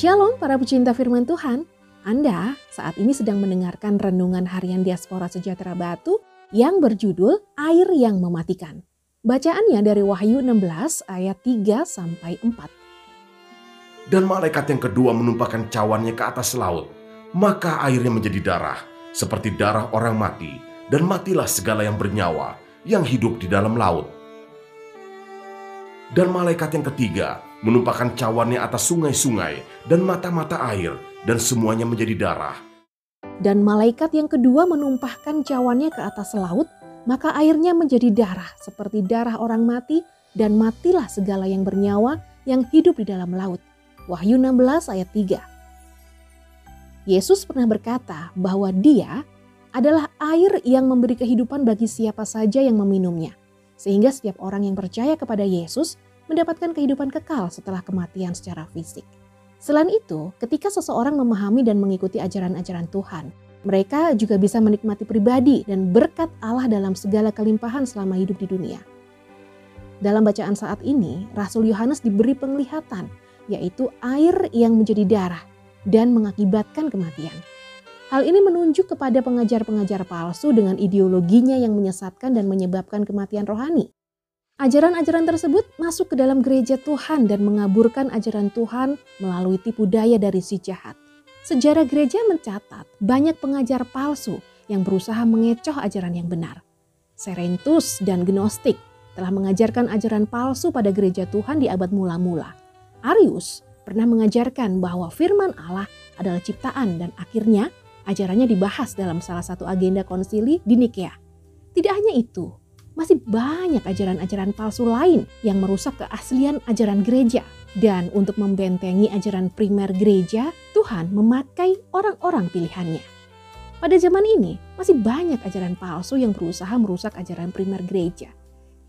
Shalom para pecinta firman Tuhan. Anda saat ini sedang mendengarkan renungan harian Diaspora Sejahtera Batu yang berjudul Air yang Mematikan. Bacaannya dari Wahyu 16 ayat 3 sampai 4. Dan malaikat yang kedua menumpahkan cawannya ke atas laut, maka airnya menjadi darah, seperti darah orang mati, dan matilah segala yang bernyawa yang hidup di dalam laut. Dan malaikat yang ketiga menumpahkan cawannya atas sungai-sungai dan mata-mata air, dan semuanya menjadi darah. Dan malaikat yang kedua menumpahkan cawannya ke atas laut, maka airnya menjadi darah seperti darah orang mati, dan matilah segala yang bernyawa yang hidup di dalam laut. Wahyu 16 ayat 3. Yesus pernah berkata bahwa dia adalah air yang memberi kehidupan bagi siapa saja yang meminumnya. Sehingga setiap orang yang percaya kepada Yesus mendapatkan kehidupan kekal setelah kematian secara fisik. Selain itu, ketika seseorang memahami dan mengikuti ajaran-ajaran Tuhan, mereka juga bisa menikmati pribadi dan berkat Allah dalam segala kelimpahan selama hidup di dunia. Dalam bacaan saat ini, Rasul Yohanes diberi penglihatan, yaitu air yang menjadi darah dan mengakibatkan kematian. Hal ini menunjuk kepada pengajar-pengajar palsu dengan ideologinya yang menyesatkan dan menyebabkan kematian rohani. Ajaran-ajaran tersebut masuk ke dalam gereja Tuhan dan mengaburkan ajaran Tuhan melalui tipu daya dari si jahat. Sejarah gereja mencatat banyak pengajar palsu yang berusaha mengecoh ajaran yang benar. Serentus dan Gnostik telah mengajarkan ajaran palsu pada gereja Tuhan di abad mula-mula. Arius pernah mengajarkan bahwa firman Allah adalah ciptaan dan akhirnya ajarannya dibahas dalam salah satu agenda konsili di Nikea. Tidak hanya itu, masih banyak ajaran-ajaran palsu lain yang merusak keaslian ajaran gereja. Dan untuk membentengi ajaran primer gereja, Tuhan memakai orang-orang pilihannya. Pada zaman ini, masih banyak ajaran palsu yang berusaha merusak ajaran primer gereja.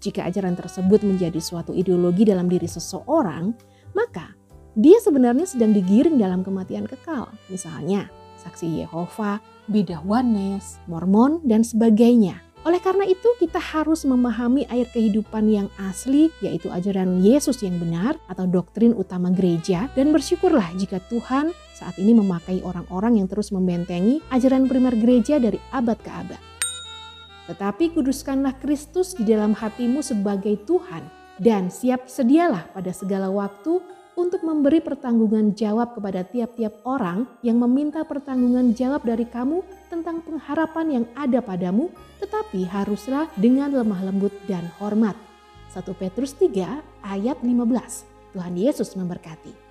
Jika ajaran tersebut menjadi suatu ideologi dalam diri seseorang, maka dia sebenarnya sedang digiring dalam kematian kekal. Misalnya, saksi Yehova, bidah Wanes, Mormon, dan sebagainya oleh karena itu, kita harus memahami air kehidupan yang asli, yaitu ajaran Yesus yang benar atau doktrin utama gereja, dan bersyukurlah jika Tuhan saat ini memakai orang-orang yang terus membentengi ajaran primer gereja dari abad ke abad. Tetapi kuduskanlah Kristus di dalam hatimu sebagai Tuhan, dan siap sedialah pada segala waktu untuk memberi pertanggungan jawab kepada tiap-tiap orang yang meminta pertanggungan jawab dari kamu tentang pengharapan yang ada padamu, tetapi haruslah dengan lemah lembut dan hormat. 1 Petrus 3 ayat 15. Tuhan Yesus memberkati.